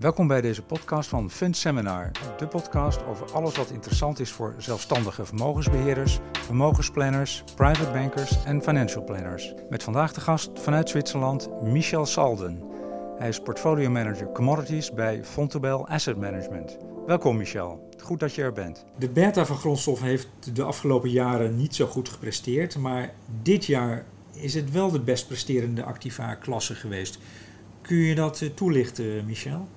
Welkom bij deze podcast van Fund Seminar, de podcast over alles wat interessant is voor zelfstandige vermogensbeheerders, vermogensplanners, private bankers en financial planners. Met vandaag de gast vanuit Zwitserland Michel Salden. Hij is portfolio manager commodities bij Fontobel Asset Management. Welkom Michel, goed dat je er bent. De beta van grondstof heeft de afgelopen jaren niet zo goed gepresteerd, maar dit jaar is het wel de best presterende activa klasse geweest. Kun je dat eh, toelichten, Michel?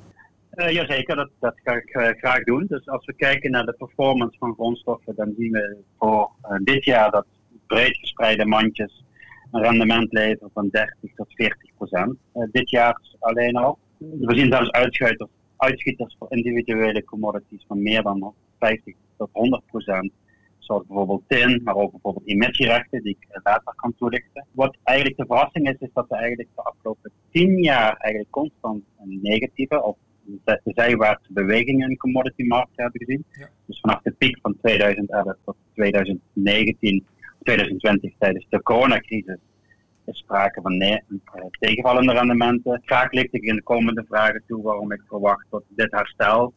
Uh, jazeker, dat, dat ga ik uh, graag doen. Dus als we kijken naar de performance van grondstoffen, dan zien we voor uh, dit jaar dat breed gespreide mandjes een rendement leveren van 30 tot 40 procent. dit jaar alleen al. We zien zelfs uitschuiters, uitschieters voor individuele commodities van meer dan 50 tot 100 procent. Zoals bijvoorbeeld tin, maar ook bijvoorbeeld emissierechten, die ik later kan toelichten. Wat eigenlijk de verrassing is, is dat we eigenlijk de afgelopen 10 jaar eigenlijk constant een negatieve of zijwaartse bewegingen in de commodity markt hebben gezien. Dus vanaf de piek van 2011 tot 2019, 2020 tijdens de coronacrisis is sprake van nee, eh, tegenvallende rendementen. Graag licht ik in de komende vragen toe waarom ik verwacht dat dit herstel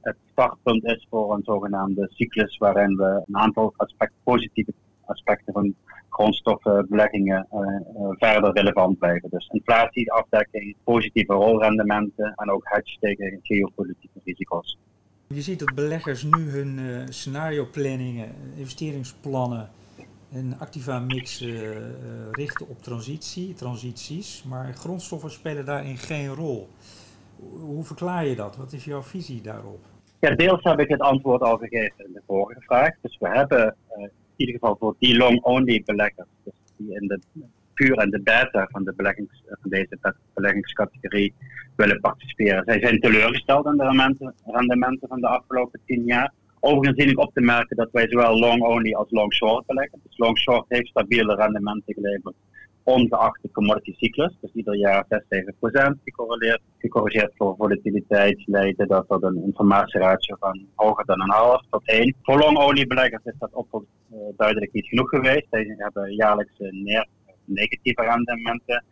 het startpunt is voor een zogenaamde cyclus waarin we een aantal aspect, positieve aspecten van grondstoffenbeleggingen uh, uh, verder relevant blijven. Dus inflatieafdekking, positieve rolrendementen en ook hedge tegen geopolitieke risico's. Je ziet dat beleggers nu hun uh, scenario planningen, investeringsplannen en activa mix richten op transitie, transities, maar grondstoffen spelen daarin geen rol. Hoe verklaar je dat? Wat is jouw visie daarop? Ja, deels heb ik het antwoord al gegeven in de vorige vraag. Dus we hebben ieder geval voor die long-only beleggers, dus die in de puur en de beta van, de beleggings, van deze beleggingscategorie willen participeren. Zij zijn teleurgesteld aan de rendementen, rendementen van de afgelopen tien jaar. Overigens zie ik op te merken dat wij zowel long-only als long-short beleggen. Dus long-short heeft stabiele rendementen geleverd ongeacht de commodity cyclus. Dus ieder jaar 6, 7 procent gecorreleerd. Gecorrigeerd voor volatiliteit leidde dat tot een informatieratio van hoger dan een half tot 1. Voor long-only-beleggers is dat op uh, duidelijk niet genoeg geweest. Zij hebben jaarlijks negatieve rendementen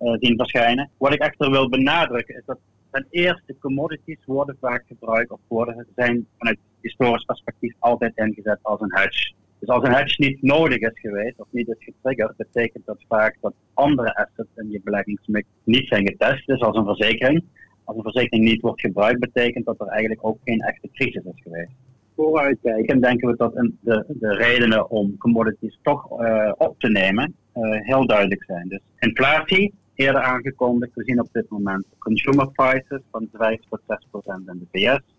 uh, zien verschijnen. Wat ik echter wil benadrukken is dat ten eerste commodities worden vaak gebruikt of worden, zijn vanuit historisch perspectief altijd ingezet als een hedge. Dus als een hedge niet nodig is geweest of niet is getriggerd, betekent dat vaak dat andere assets in je beleggingsmix niet zijn getest. Dus als een verzekering. Als een verzekering niet wordt gebruikt, betekent dat er eigenlijk ook geen echte crisis is geweest. Vooruitkijken denken we dat de, de redenen om commodities toch uh, op te nemen uh, heel duidelijk zijn. Dus inflatie, eerder aangekondigd, we zien op dit moment consumer prices van 5 tot 6 procent in de VS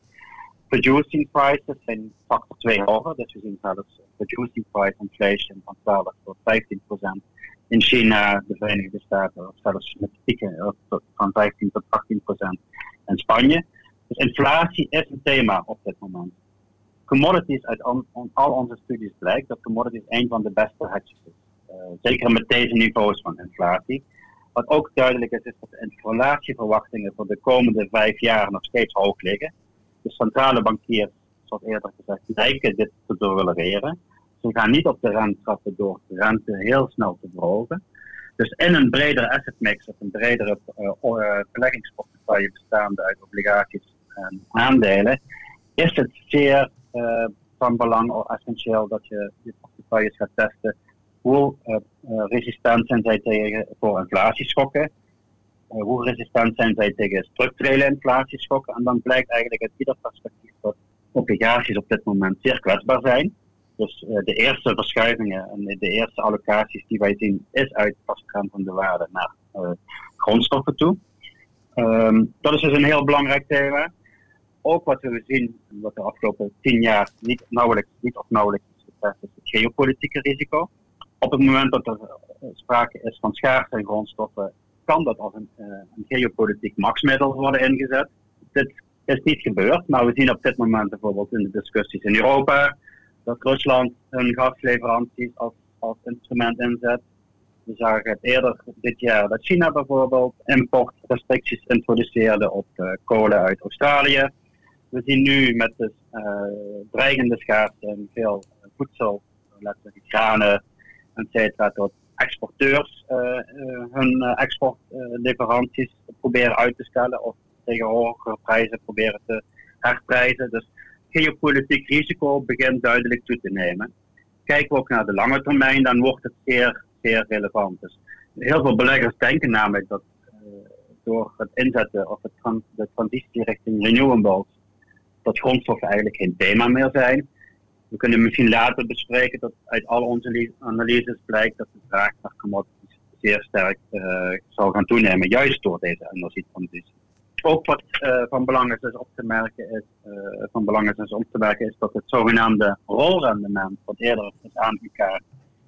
producing prices zijn factor 2 hoger. Dus we zien zelfs producing price inflation van 12 tot 15 procent. In China, de Verenigde Staten, of zelfs met pieken van 15 tot 18 procent. In Spanje. Dus inflatie is een thema op dit moment. Commodities, uit al onze studies blijkt dat commodities een van de beste hedges is. Uh, zeker met deze niveaus van inflatie. Wat ook duidelijk is, is dat de inflatieverwachtingen voor de komende vijf jaar nog steeds hoog liggen de centrale bankiers, zoals eerder gezegd, lijken dit te tolereren. Ze gaan niet op de rente trappen door de rente heel snel te verhogen. Dus in een bredere asset mix of een bredere uh, beleggingsportefeuille bestaande uit obligaties en aandelen, is het zeer uh, van belang of essentieel dat je je portefeuilles gaat testen. Hoe resistent zijn zij tegen voor inflatieschokken? Eh, hoe resistent zijn zij tegen structurele inflatieschokken. En dan blijkt eigenlijk uit ieder perspectief dat obligaties op dit moment zeer kwetsbaar zijn. Dus uh, de eerste verschuivingen en de eerste allocaties die wij zien, is uit de waarde naar uh, grondstoffen toe. Um, dat is dus een heel belangrijk thema. Ook wat we zien, wat de afgelopen tien jaar niet nauwelijks, niet of nauwelijks is getest, is het geopolitieke risico. Op het moment dat er sprake is van schaarste grondstoffen, kan dat als een, uh, een geopolitiek machtsmiddel worden ingezet. Dit is niet gebeurd, maar we zien op dit moment bijvoorbeeld in de discussies in Europa dat Rusland hun gasleveranties als, als instrument inzet. We zagen het eerder dit jaar dat China bijvoorbeeld importrestricties introduceerde op uh, kolen uit Australië. We zien nu met de uh, dreigende schaarste in veel voedsel, letterlijk granen, et cetera, tot exporteurs uh, hun exportleveranties proberen uit te stellen of tegen hogere prijzen proberen te herprijzen. Dus geopolitiek risico begint duidelijk toe te nemen. Kijken we ook naar de lange termijn, dan wordt het zeer, zeer relevant. Dus heel veel beleggers denken namelijk dat door het inzetten of het de transitie richting renewables, dat grondstoffen eigenlijk geen thema meer zijn. We kunnen misschien later bespreken dat uit al onze analyses blijkt dat de vraag naar commodities zeer sterk uh, zal gaan toenemen, juist door deze energietransitie. Ook wat uh, van belang is, op te merken is, uh, van belang is, op te merken is dat het zogenaamde rolrendement, wat eerder is aangekaart,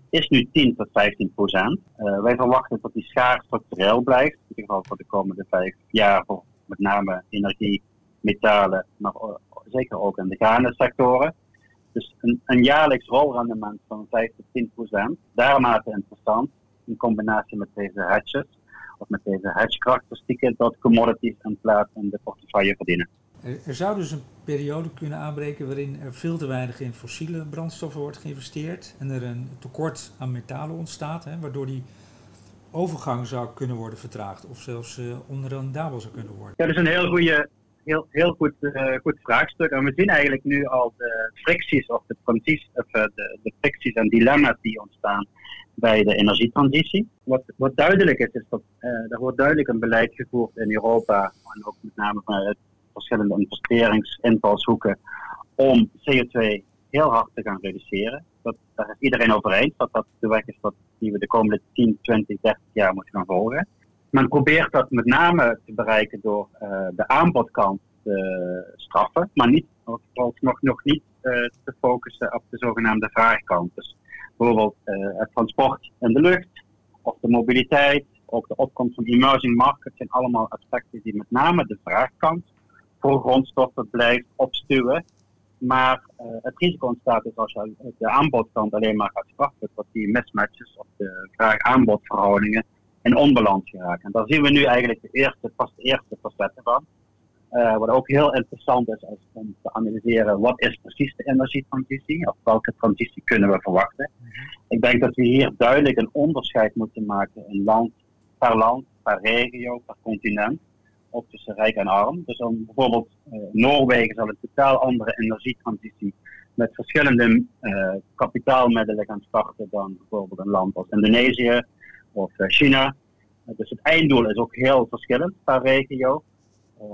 is nu 10 tot 15 procent. Wij verwachten dat die schaar structureel blijft, in ieder geval voor de komende vijf jaar, voor met name energie, metalen, maar zeker ook in de gaande sectoren. Dus een, een jaarlijks rolrendement van 5 tot 10 procent, daarmate interessant in combinatie met deze hedges of met deze hedge-karakteristieken dat commodities een plaats in de portefeuille verdienen. Er zou dus een periode kunnen aanbreken waarin er veel te weinig in fossiele brandstoffen wordt geïnvesteerd en er een tekort aan metalen ontstaat, hè, waardoor die overgang zou kunnen worden vertraagd of zelfs uh, onrendabel zou kunnen worden. Ja, dat is een heel, goede, heel, heel goed, uh, goed vraagstuk. En we zien eigenlijk nu al de fricties of de, transities, of, uh, de, de fricties en dilemma's die ontstaan bij de energietransitie. Wat, wat duidelijk is, is dat er wordt duidelijk een beleid gevoerd in Europa en ook met name vanuit verschillende investeringsinvalshoeken om CO2 heel hard te gaan reduceren. Dat, daar is iedereen over eens dat dat de weg is die we de komende 10, 20, 30 jaar moeten gaan volgen. Men probeert dat met name te bereiken door uh, de aanbodkant te straffen, maar niet, of nog, nog niet uh, te focussen op de zogenaamde vraagkant. Dus bijvoorbeeld het transport in de lucht of de mobiliteit, ook de opkomst van emerging markets zijn allemaal aspecten die met name de vraagkant voor grondstoffen blijft opstuwen. Maar het risico ontstaat dus als je de aanbodkant alleen maar gaat straffen, dat die mismatches of de vraag-aanbodverhoudingen in onbalans geraken. En daar zien we nu eigenlijk de eerste, pas de eerste facetten van. Uh, wat ook heel interessant is, is om te analyseren wat is precies de energietransitie, of welke transitie kunnen we verwachten. Mhm. Ik denk dat we hier duidelijk een onderscheid moeten maken in land per land, per regio, per continent ook tussen rijk en arm. Dus dan bijvoorbeeld uh, Noorwegen zal een totaal andere energietransitie met verschillende uh, kapitaalmiddelen gaan starten dan bijvoorbeeld een land als Indonesië of uh, China. dus het einddoel is ook heel verschillend per regio.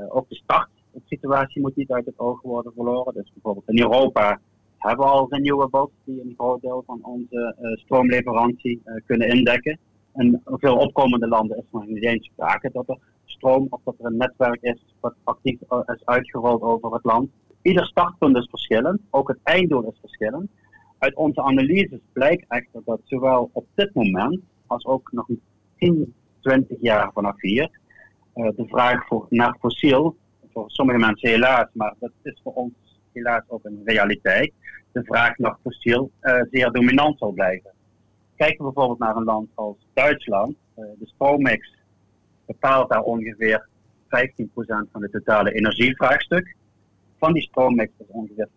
ook de startsituatie moet niet uit het oog worden verloren. Dus bijvoorbeeld in Europa hebben we al renewables die een groot deel van onze stroomleverantie kunnen indekken. In veel opkomende landen is nog niet eens sprake dat er stroom of dat er een netwerk is wat actief is uitgerold over het land. Ieder startpunt is verschillend, ook het einddoel is verschillend. Uit onze analyses blijkt echter dat zowel op dit moment als ook nog 10, 20 jaar vanaf hier uh, de vraag voor, naar fossiel, voor sommige mensen helaas, maar dat is voor ons helaas ook een realiteit, de vraag naar fossiel uh, zeer dominant zal blijven. Kijken we bijvoorbeeld naar een land als Duitsland, uh, de stroommix bepaalt daar ongeveer 15% van het totale energievraagstuk. Van die stroommix is ongeveer 50%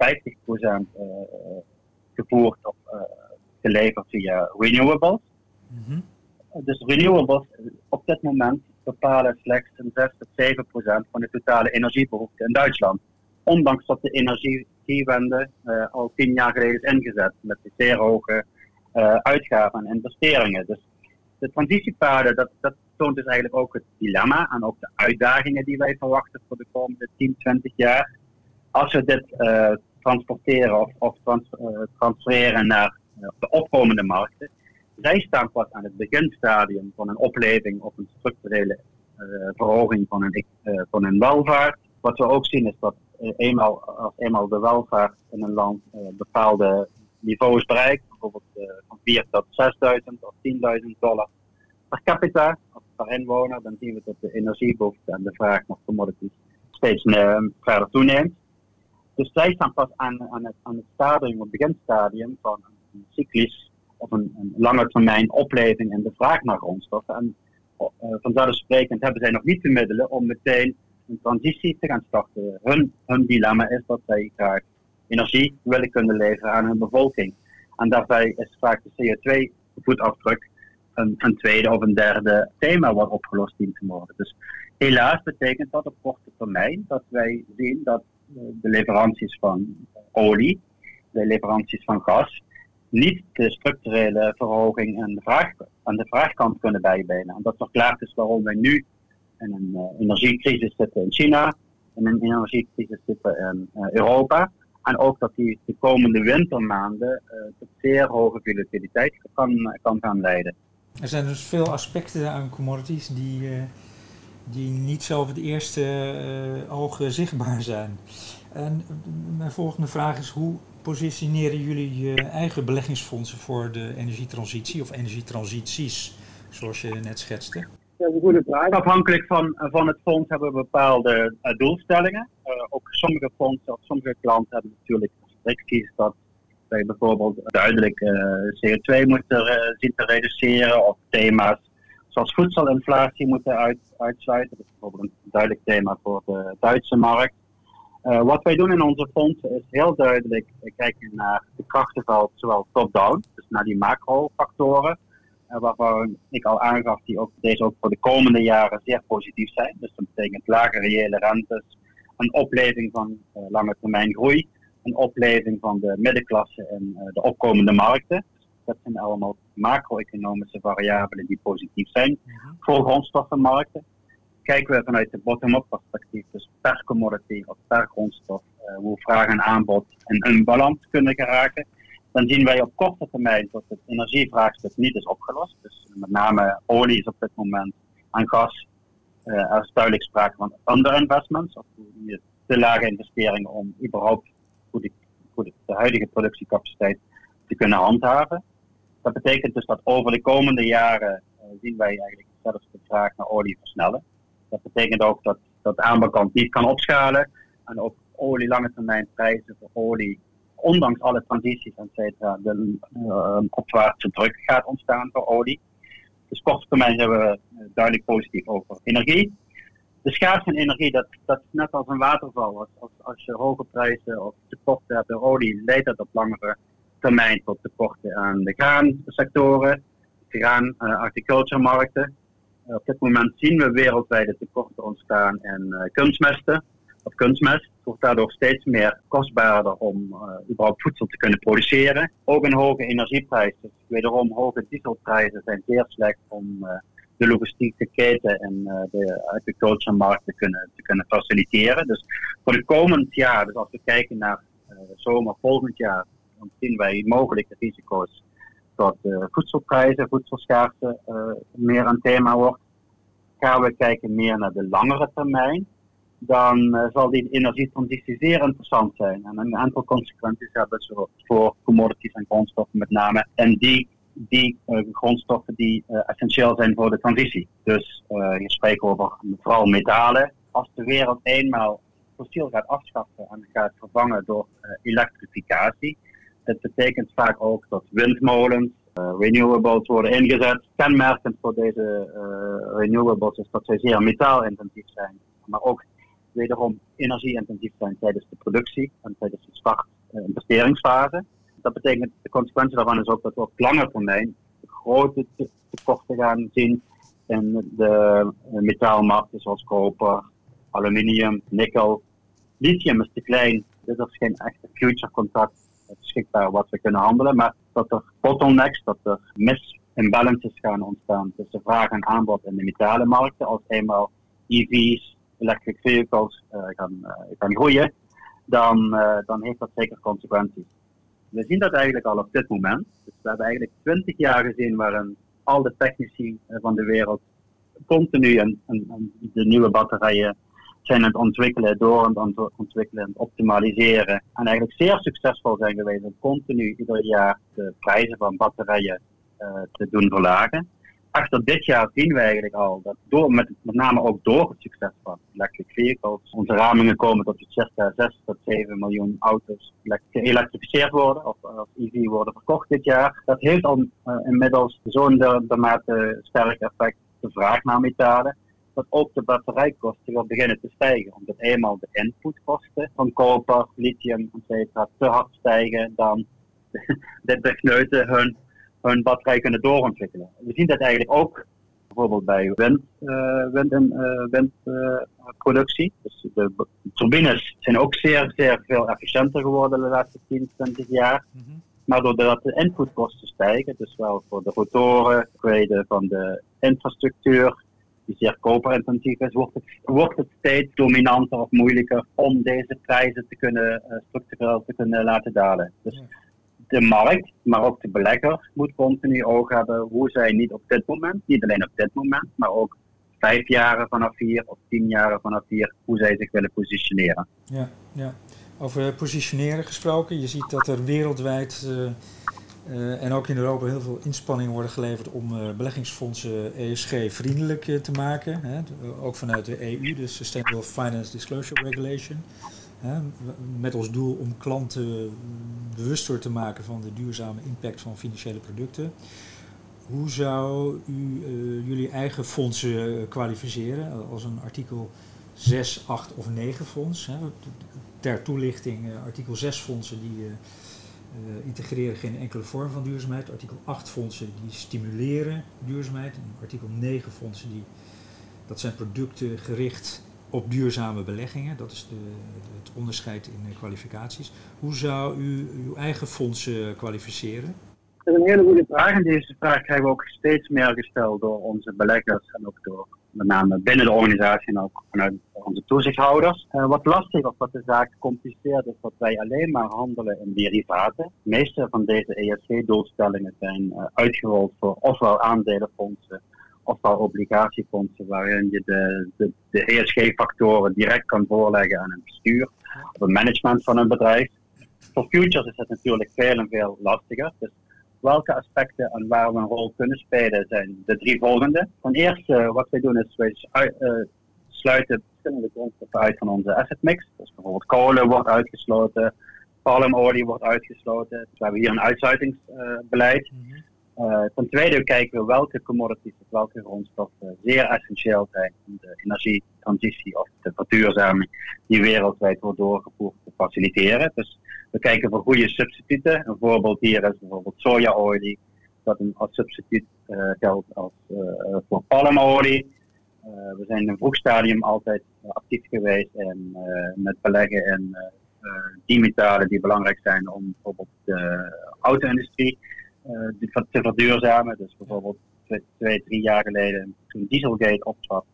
uh, gevoerd of geleverd via renewables. -hmm. Dus renewables op dit moment bepalen slechts een 6 tot 7% van de totale energiebehoefte in Duitsland. Ondanks dat de energiewende uh, al tien jaar geleden is ingezet met de zeer hoge uh, uitgaven en investeringen. Dus de transitiepaden, dat, dat toont dus eigenlijk ook het dilemma en ook de uitdagingen die wij verwachten voor de komende 10, 20 jaar. Als we dit uh, transporteren of, of trans, transfereren naar de opkomende markten, zij staan pas aan het beginstadium van een opleving of een structurele verhoging van hun, van hun welvaart. Wat we ook zien is dat eenmaal, als eenmaal de welvaart in een land bepaalde niveaus bereikt, bijvoorbeeld van 4 tot 6.000 of 10.000 dollar per capita, per inwoner, dan zien we dat de energiebehoefte en de vraag naar commodities steeds verder toeneemt. Dus zij staan pas aan, aan, het, aan het stadium, het beginstadium van een cyclisch of een, lange termijn opleving in de vraag naar grondstoffen. En uh, vanzelfsprekend hebben zij nog niet de middelen om meteen een transitie te gaan starten. Hun, hun dilemma is dat zij graag energie willen kunnen leveren aan hun bevolking. En daarbij is vaak de CO2-voetafdruk een, een, tweede of een derde thema wat opgelost dient te worden. Dus Helaas betekent dat op korte termijn dat wij zien dat de leveranties van olie, de leveranties van gas, niet de structurele verhoging aan de, vraag, aan de vraagkant kunnen bijbenen. En dat verklaart dus waarom wij nu in een uh, energiecrisis zitten in China, in een energiecrisis zitten in uh, Europa. En ook dat die de komende wintermaanden uh, tot zeer hoge volatiliteit kan, kan gaan leiden. Er zijn dus veel aspecten aan commodities die, die niet zo op het eerste oog zichtbaar zijn. En mijn volgende vraag is: hoe positioneren jullie je eigen beleggingsfondsen voor de energietransitie of energietransities, zoals je net schetste? Afhankelijk van, van het fonds hebben we bepaalde uh, doelstellingen. Uh, ook sommige fondsen of sommige klanten hebben natuurlijk restricties dat wij bijvoorbeeld duidelijk uh, CO2 moeten zien te reduceren of thema's zoals voedselinflatie moeten uit, uitsluiten. Dat is bijvoorbeeld een duidelijk thema voor de Duitse markt. Uh, wat wij doen in onze fondsen is heel duidelijk kijken naar de krachtenveld, zowel top-down, dus naar die macrofactoren, uh, waarvan ik al aangaf die ook, deze ook voor de komende jaren zeer positief zijn. Dus dat betekent lage reële rentes, een opleving van uh, lange termijn groei, een opleving van de middenklasse en de opkomende markten. Dat zijn allemaal macro-economische variabelen die positief zijn voor grondstoffenmarkten kijken we vanuit de bottom-up perspectief, dus per commodity of per grondstof, uh, hoe vraag en aanbod in een balans kunnen geraken, dan zien wij op korte termijn dat het energievraagstuk niet is opgelost. Dus met name olie is op dit moment en gas. Uh, er is duidelijk sprake van underinvestments, of te lage investeringen om überhaupt goed de, huidige productiecapaciteit te kunnen handhaven. Dat betekent dus dat over de komende jaren zien wij eigenlijk zelfs de vraag naar olie versnellen. Dat betekent ook dat, dat de aanbodkant niet kan opschalen. En ook olie lange termijn prijzen voor olie, ondanks alle transities et cetera, de uh, opwaartse druk gaat ontstaan voor olie. Dus korte termijn zijn we duidelijk positief over energie. De schaarste energie, dat, dat is net als een waterval. Als, als, als je hoge prijzen of tekorten hebt in olie, leidt dat op langere termijn tot tekorten aan de graansectoren, de graan-agriculture markten. Op dit moment zien we wereldwijde tekorten ontstaan in kunstmesten of kunstmest. Wordt daardoor steeds meer kostbaarder om uh, überhaupt voedsel te kunnen produceren. Ook een hoge energieprijs, dus wederom hoge dieselprijzen zijn zeer slecht om de logistieke keten en de agriculture markt te kunnen, te kunnen faciliteren. Dus voor de komend jaar, dus als we kijken naar zomer volgend jaar, dan zien wij mogelijke risico's dat uh, voedselprijzen, voedselschaarste uh, meer een thema wordt. Gaan we kijken meer naar de langere termijn, dan uh, zal die energietransitie zeer interessant zijn. En een aantal consequenties hebben voor commodities en grondstoffen met name. En die, die grondstoffen die essentieel zijn voor de transitie. Dus je spreekt over vooral metalen. Als de wereld eenmaal fossiel gaat afschaffen en gaat vervangen door elektrificatie, het betekent vaak ook dat windmolens, uh, renewables worden ingezet. Kenmerkend voor deze uh, renewables is dat zij zeer metaalintensief zijn, maar ook wederom energie-intensief zijn tijdens de productie en tijdens de start uh, investeringsfase. Dat betekent, de consequentie daarvan is ook dat we op lange termijn grote tekorten gaan zien in de metaalmarkten zoals koper, aluminium, nikkel. Lithium is te klein, dit is geen echte future contract beschikbaar wat we kunnen handelen, maar dat er bottlenecks, dat er misimbalances gaan ontstaan tussen vraag en aanbod in de metalenmarkten. Als eenmaal EV's, electric vehicles, uh, gaan, uh, gaan groeien, dan, uh, dan heeft dat zeker consequenties. We zien dat eigenlijk al op dit moment. Dus we hebben eigenlijk twintig jaar gezien waarin al de technici van de wereld continu de nieuwe batterijen zijn het ontwikkelen, door aan het ontwikkelen en optimaliseren. En eigenlijk zeer succesvol zijn geweest om continu ieder jaar de prijzen van batterijen uh, te doen verlagen. Achter dit jaar zien we eigenlijk al dat door, met, met name ook door het succes van electric vehicles, onze ramingen komen tot circa 6 tot 7 miljoen auto's geëlektrificeerd worden of als EV worden verkocht dit jaar. Dat heeft al uh, inmiddels zo'n dermate sterk effect de vraag naar metalen dat ook de batterijkosten weer beginnen te stijgen. Omdat eenmaal de inputkosten van koper, lithium, etc. te hard stijgen dan de techneuten hun, hun batterij kunnen doorontwikkelen. We zien dat eigenlijk ook bijvoorbeeld bij wind, uh, wind en windproductie. dus de turbines zijn ook zeer, zeer veel efficiënter geworden de laatste 10, 20 jaar. Mhm. Maar doordat de inputkosten stijgen, dus wel voor de rotoren, tweede van de infrastructuur, die zeer koperintensief is, wordt het, wordt het steeds dominanter of moeilijker om deze prijzen te kunnen, uh, structureel te kunnen laten dalen. Dus de markt, maar ook de belegger moet continu oog hebben hoe zij niet op dit moment, niet alleen op dit moment, maar ook vijf jaren vanaf hier of tien jaren vanaf hier, hoe zij zich willen positioneren. Ja, ja. Over positioneren gesproken, je ziet dat er wereldwijd uh, uh, en ook in Europa heel veel inspanningen worden geleverd om uh, beleggingsfondsen ESG-vriendelijk te maken. Hè? Ook vanuit de EU, de Sustainable Finance Disclosure Regulation. Hè? Met als doel om klanten bewuster te maken van de duurzame impact van financiële producten. Hoe zou u jullie eigen fondsen kwalificeren als een artikel 6, 8 of 9 fonds? Hè? ter toelichting, eh, artikel 6 fondsen die eh, integreren geen enkele vorm van duurzaamheid. Artikel 8 fondsen die stimuleren duurzaamheid. En artikel 9 fondsen die, dat zijn producten gericht op duurzame beleggingen. Dat is de, het onderscheid in kwalificaties. Hoe zou u uw eigen fondsen kwalificeren? Dat is een hele goede vraag. En deze vraag krijgen we ook steeds meer gesteld door onze beleggers en ook door met name binnen de organisatie en ook vanuit onze toezichthouders. Uh, wat lastig of wat de zaak compliceert is dat wij alleen maar handelen in derivaten. De meeste van deze ESG-doelstellingen zijn uh, uitgerold voor ofwel aandelenfondsen ofwel obligatiefondsen waarin je de, de, ESG-factoren direct kan voorleggen aan een bestuur of een management van een bedrijf. Voor futures is het natuurlijk veel en veel lastiger. Dus welke aspecten en waar we een rol kunnen spelen zijn de drie volgende. Ten eerste, wat wij doen is, wij uh, sluiten verschillende grondstoffen uit van onze asset mix. Dus bijvoorbeeld kolen wordt uitgesloten, palmolie wordt uitgesloten. Dus we hebben hier een uitsluitingsbeleid. Uh, uh, ten tweede kijken we welke commodities of welke grondstoffen zeer essentieel zijn om de energietransitie of de verduurzaming die wereldwijd wordt doorgevoerd te faciliteren. Dus we kijken voor goede substituten. Een voorbeeld hier is bijvoorbeeld sojaolie, dat een, als substituut uh, geldt als, uh, voor palmolie. we zijn in een vroeg stadium altijd actief geweest en met beleggen in die metalen die belangrijk zijn om bijvoorbeeld de auto-industrie te verduurzamen. Dus bijvoorbeeld twee, twee, drie jaar geleden, toen Dieselgate optrad,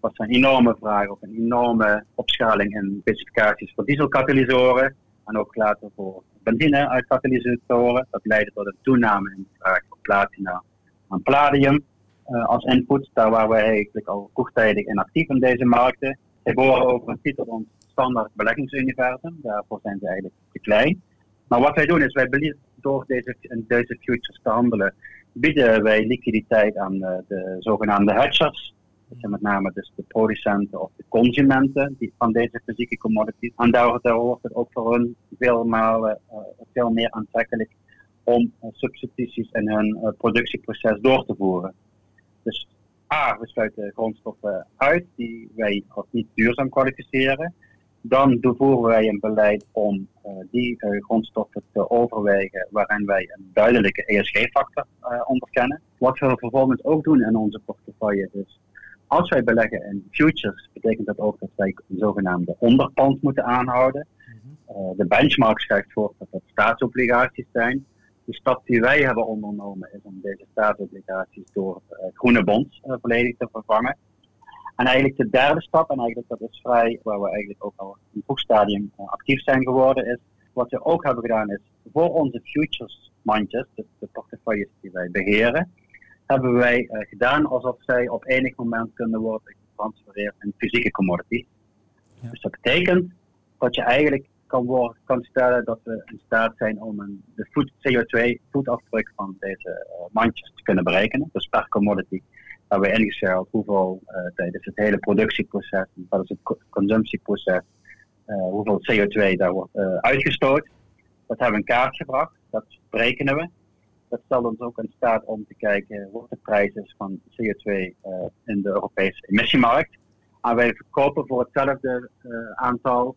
was er een enorme vraag op een enorme opschaling in specificaties voor dieselkatalysoren. En ook later voor benzine uit katalysatoren. Dat leidde tot een toename in de vraag voor platina en palladium uh, als input. Daar waren wij eigenlijk al vroegtijdig in actief in deze markten. Zij behoren over een titel ons standaard beleggingsuniversum. Daarvoor zijn ze eigenlijk te klein. Maar wat wij doen is, wij door deze, deze futures te handelen, bieden wij liquiditeit aan de, de zogenaamde hedgers. Dat zijn met name dus de producenten of de consumenten die, van deze fysieke commodities. En daar, wordt het ook voor hun veel, malen, uh, veel meer aantrekkelijk om uh, substituties in hun uh, productieproces door te voeren. Dus A, we sluiten grondstoffen uit die wij als niet duurzaam kwalificeren. Dan voeren wij een beleid om die grondstoffen te overwegen waarin wij een duidelijke ESG-factor uh, onderkennen. Wat we vervolgens ook doen in onze portefeuille is, als wij beleggen in futures, betekent dat ook dat wij een zogenaamde onderpand moeten aanhouden. Mhm. de benchmark schrijft voor dat dat staatsobligaties zijn. De stap die wij hebben ondernomen is om deze staatsobligaties door groene bonds volledig te vervangen. En eigenlijk de derde stap, en eigenlijk dat is vrij, waar we eigenlijk ook al in het vroeg stadium uh, actief zijn geworden, is wat we ook hebben gedaan is voor onze futures mandjes, dus de portefeuilles die wij beheren, hebben wij uh, gedaan alsof zij op enig moment kunnen worden getransfereerd in fysieke commodities. Ja. Dus dat betekent dat je eigenlijk kan, worden, kan stellen dat we in staat zijn om een, de CO2 voetafdruk van deze uh, mandjes te kunnen berekenen, dus per commodity hebben we ingescheld hoeveel uh, tijdens het hele productieproces, is het consumptieproces, uh, hoeveel CO2 daar wordt uh, uitgestoot. Dat hebben we in kaart gebracht, dat berekenen we. Dat stelt ons ook in staat om te kijken wat de prijs is van CO2 in de Europese emissiemarkt. En wij verkopen voor hetzelfde aantal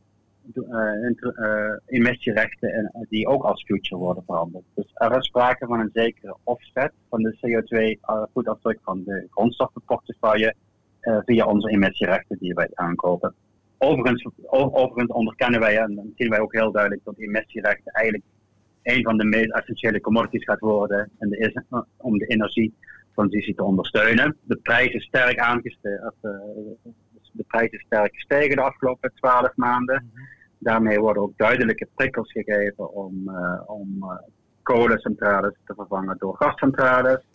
emissierechten die ook als future worden verhandeld. Dus er is sprake van een zekere offset van de CO2-voetafdruk van de grondstoffenportefeuille via onze emissierechten die wij aankopen. Overigens, overigens onderkennen wij, en zien wij ook heel duidelijk, dat emissierechten eigenlijk een van de meest essentiële commodities gaat worden en de, om de energietransitie te ondersteunen. De prijs is sterk aangestegen, eh, de prijs is sterk gestegen de afgelopen twaalf maanden. Mhm. Daarmee worden ook duidelijke prikkels gegeven om, om kolencentrales te vervangen door gascentrales.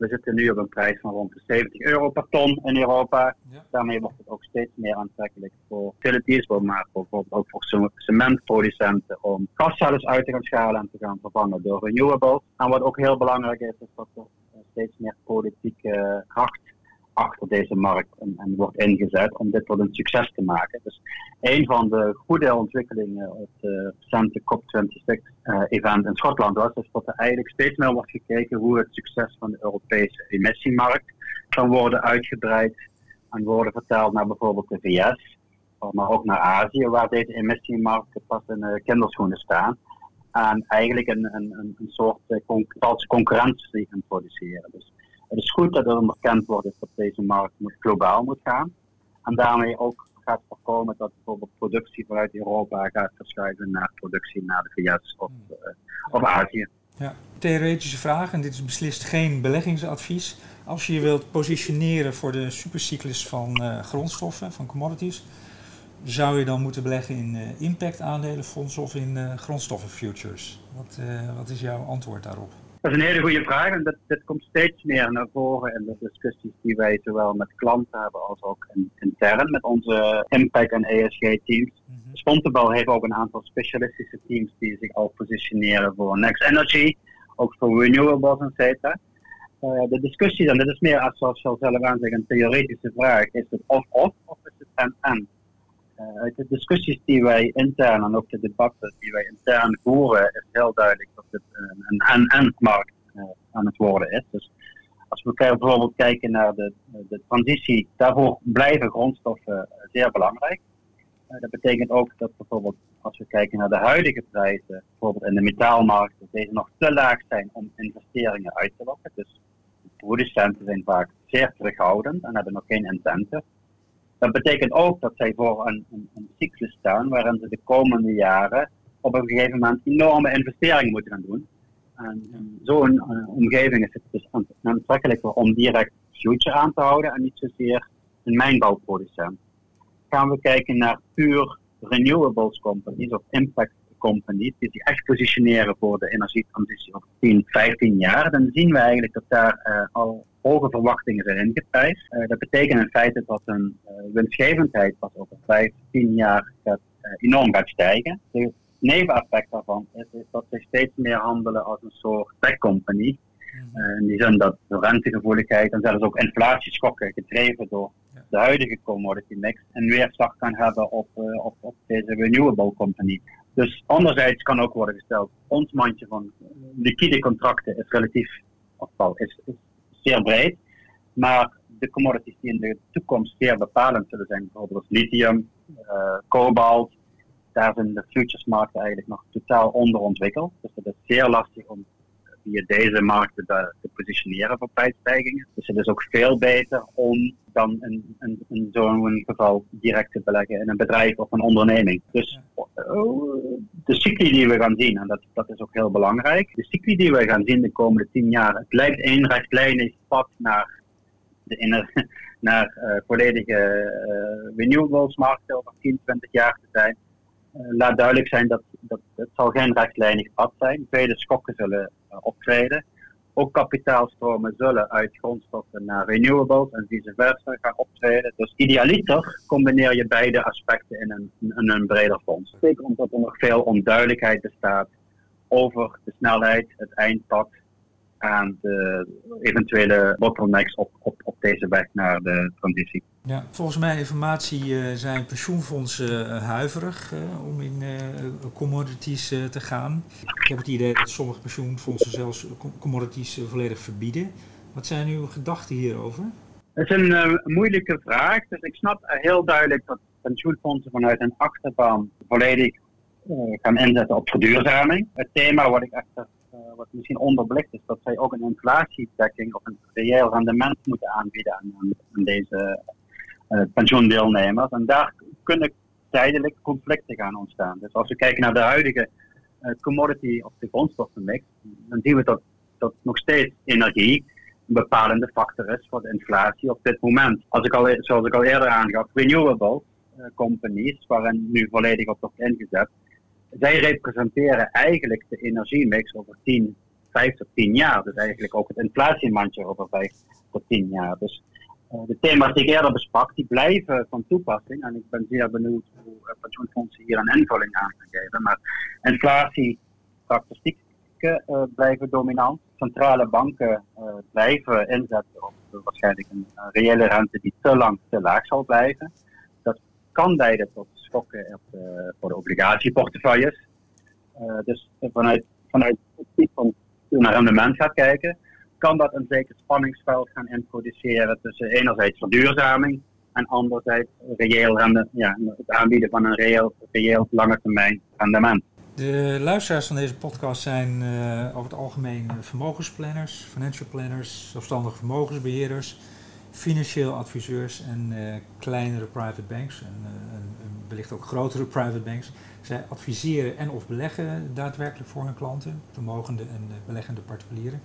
We zitten nu op een prijs van rond de 70 euro per ton in Europa. Daarmee wordt het ook steeds meer aantrekkelijk voor utilities, maar bijvoorbeeld ook voor cementproducenten om gascellen uit te gaan schalen en te gaan vervangen door renewables. En wat ook heel belangrijk is, is dat er steeds meer politieke kracht achter deze markt en, wordt ingezet om dit tot een succes te maken. Dus een van de goede ontwikkelingen op het recente COP26-event in Schotland was, is dat er eigenlijk steeds meer wordt gekeken hoe het succes van de Europese emissiemarkt kan worden uitgebreid en worden vertaald naar bijvoorbeeld de VS, maar ook naar Azië, waar deze emissiemarkten pas in uh, kinderschoenen staan. En eigenlijk een, een, een soort valse concurrentie introduceren. Dus het is goed dat er onderkend wordt dat deze markt globaal moet gaan. En daarmee ook gaat voorkomen dat bijvoorbeeld productie vanuit Europa gaat verschuiven naar productie naar de VS of, uh, of Azië. Ja, theoretische vraag, en dit is beslist geen beleggingsadvies. Als je je wilt positioneren voor de supercyclus van uh, grondstoffen, van commodities, zou je dan moeten beleggen in uh, impact aandelenfondsen of in grondstoffen futures? Wat, wat is jouw antwoord daarop? Dat is een hele goede vraag en dat, dat komt steeds meer naar voren in de discussies die wij zowel met klanten hebben als ook intern met onze impact- en ESG-teams. Mm -hmm. heeft ook een aantal specialistische teams die zich al positioneren voor Next Energy, ook voor renewables en cetera. Uh, de discussies, en dit is meer als zoals zelf aanzeggen, een theoretische vraag, is het of-of of is het en-en? Uh, uit de discussies die wij intern en ook de debatten die wij intern voeren, is heel duidelijk dat het een en-en-markt uh, aan het worden is. Dus als we bijvoorbeeld kijken naar de, de transitie, daarvoor blijven grondstoffen zeer belangrijk. Dat betekent ook dat bijvoorbeeld als we kijken naar de huidige prijzen, bijvoorbeeld in de metaalmarkt, dat deze nog te laag zijn om investeringen uit te lokken. Dus de producenten zijn vaak zeer terughoudend en hebben nog geen incentive. Dat betekent ook dat zij voor een, een, een cyclus staan waarin ze de komende jaren op een gegeven moment enorme investeringen moeten gaan doen. En zo'n uh, omgeving is het dus aantrekkelijker om direct future aan te houden en niet zozeer een mijnbouwproducent. Gaan we kijken naar puur renewables companies of impact companies die zich echt positioneren voor de energietransitie op 10, 15 jaar, dan zien we eigenlijk dat daar uh, al hoge verwachtingen zijn ingeprijsd. Uh, dat betekent in feite dat een uh, winstgevendheid pas over 5, 10 jaar gaat, enorm gaat stijgen. De neveneffect daarvan is, is, dat ze steeds meer handelen als een soort tech company. Mhm. in die zin dat de rentegevoeligheid en zelfs ook inflatieschokken gedreven door de huidige commodity mix een weerslag kan hebben op, op, op deze renewable company. Dus anderzijds kan ook worden gesteld, ons mandje van liquide contracten is relatief, of is, is zeer breed. Maar de commodities die in de toekomst zeer bepalend zullen zijn, bijvoorbeeld lithium, uh, kobalt, daar zijn de futuresmarkten eigenlijk nog totaal onderontwikkeld. Dus het is zeer lastig om via deze markten te, te positioneren voor prijsstijgingen. Dus het is ook veel beter om dan in, in, in zo'n geval direct te beleggen in een bedrijf of een onderneming. Dus uh, de cycli die we gaan zien, en dat, dat is ook heel belangrijk, de cycli die we gaan zien de komende tien jaar, het lijkt één rechtlijnig pad naar de naar uh, volledige uh, renewables markten over 10, 20 jaar te zijn. Uh, laat duidelijk zijn dat, dat het zal geen rechtlijnig pad zijn. Vele schokken zullen optreden. Ook kapitaalstromen zullen uit grondstoffen naar renewables en vice versa gaan optreden. Dus idealiter combineer je beide aspecten in een, een breder fonds. Zeker omdat er nog veel onduidelijkheid bestaat over de snelheid, het eindpad aan de eventuele bottlenecks op, op, op deze weg naar de transitie. Ja, volgens mijn informatie uh, zijn pensioenfondsen uh, huiverig uh, om in commodities te gaan. Ik heb het idee dat sommige pensioenfondsen zelfs commodities volledig verbieden. Wat zijn uw gedachten hierover? Het is een moeilijke vraag. Dus ik snap heel duidelijk dat pensioenfondsen vanuit een achterban volledig gaan inzetten op verduurzaming. Het thema wat ik echter uh, wat misschien onderbelicht is, dat zij ook een inflatiedekking of een reëel rendement moeten aanbieden aan, aan deze uh, pensioendeelnemers. En daar kunnen tijdelijk conflicten gaan ontstaan. Dus als we kijken naar de huidige commodity of de grondstoffenmix, dan zien we dat, dat nog steeds energie een bepalende factor is voor de inflatie op dit moment. Als ik al, zoals ik al eerder aangaf, renewable companies, waarin nu volledig op wordt ingezet, zij representeren eigenlijk de energiemix over 10, 5 tot 10 jaar. Dus eigenlijk ook het inflatiemandje over 5 tot 10 jaar. Dus uh, de thema's die ik eerder besprak, die blijven van toepassing. En ik ben zeer benieuwd hoe uh, pensioenfondsen hier een invulling aan gaan geven. Maar inflatiekarakteristieken uh, blijven dominant. Centrale banken blijven inzetten op waarschijnlijk een reële rente die te lang te laag zal blijven. Dat kan leiden tot de, voor de obligatieportefeuilles. Uh, dus vanuit, vanuit het type van naar rendement gaat kijken, kan dat een zeker spanningsveld gaan introduceren tussen enerzijds verduurzaming en anderzijds reëel rende, ja, het aanbieden van een reëel, reëel lange termijn rendement. De luisteraars van deze podcast zijn uh, over het algemeen vermogensplanners, financial planners, zelfstandige vermogensbeheerders, financieel adviseurs en kleinere private banks en, wellicht ook grotere private banks. Zij adviseren en of beleggen daadwerkelijk voor hun klanten, vermogende en uh, beleggende particulieren.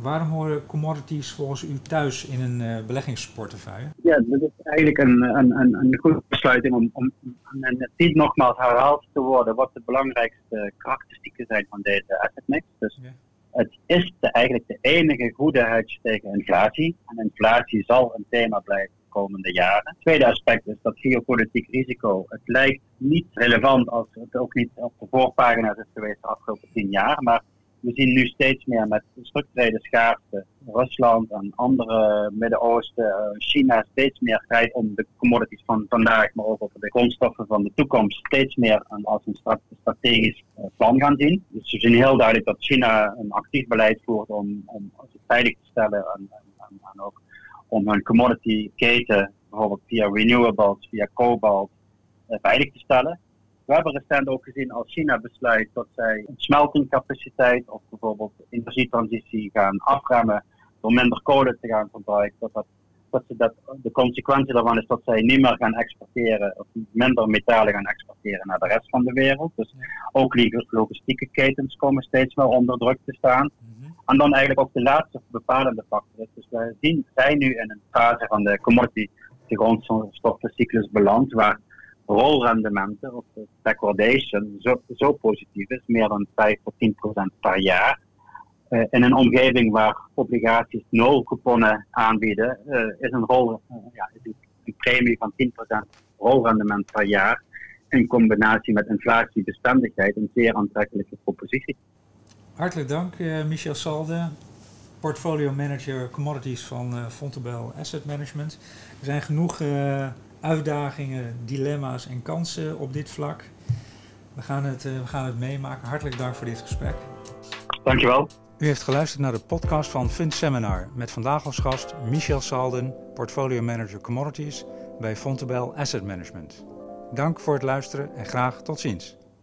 Waarom horen commodities volgens u thuis in een beleggingsportefeuille? Ja, dat is eigenlijk een, een, een, een goede besluiting om, om, om niet nogmaals herhaald te worden wat de belangrijkste karakteristieken zijn van deze asset mix. Dus ja het is de, eigenlijk de enige goede hedge tegen inflatie. En inflatie zal een thema blijven komende jaren. Tweede aspect is dat geopolitiek risico. Het lijkt niet relevant als het ook niet op de voorpagina's is geweest de afgelopen tien jaar. Maar we zien nu steeds meer met structurele schaarste Rusland en andere Midden-Oosten, eh, China steeds meer strijd om de commodities van vandaag, maar ook over de grondstoffen van de toekomst, steeds meer als een strategisch eh, plan gaan zien. Dus we zien heel duidelijk dat China een actief beleid voert om, om zich veilig te stellen en, en, en ook om hun commodity keten, bijvoorbeeld via renewables, via cobalt, eh, veilig te stellen. We hebben recent ook gezien als China besluit dat zij smeltingcapaciteit of bijvoorbeeld energietransitie gaan afremmen door minder kolen te gaan verbruiken, dat, dat, dat, ze dat de consequentie daarvan is dat zij niet meer gaan exporteren of minder metalen gaan exporteren naar de rest van de wereld. Dus ook logistieke ketens komen steeds meer onder druk te staan. En dan eigenlijk ook de laatste bepalende factor Dus we zien, zijn nu in een fase van de commodity, de grondstoffencyclus beland, waar rolrendementen of backwardation zo, zo positief is, meer dan 5 tot 10 procent per jaar. Uh, in een omgeving waar obligaties nul couponnen aanbieden, uh, is een, rol, uh, ja, een premie van 10% rolrendement per jaar in combinatie met inflatiebestendigheid een zeer aantrekkelijke propositie. Hartelijk dank, Michel Salde, portfolio manager commodities van Fontebel Asset Management. Er zijn genoeg uitdagingen, dilemma's en kansen op dit vlak. We gaan het, we gaan het meemaken. Hartelijk dank voor dit gesprek. Dankjewel. U heeft geluisterd naar de podcast van Fund Seminar met vandaag als gast Michel Salden, portfolio manager commodities bij Fontebel Asset Management. Dank voor het luisteren en graag tot ziens.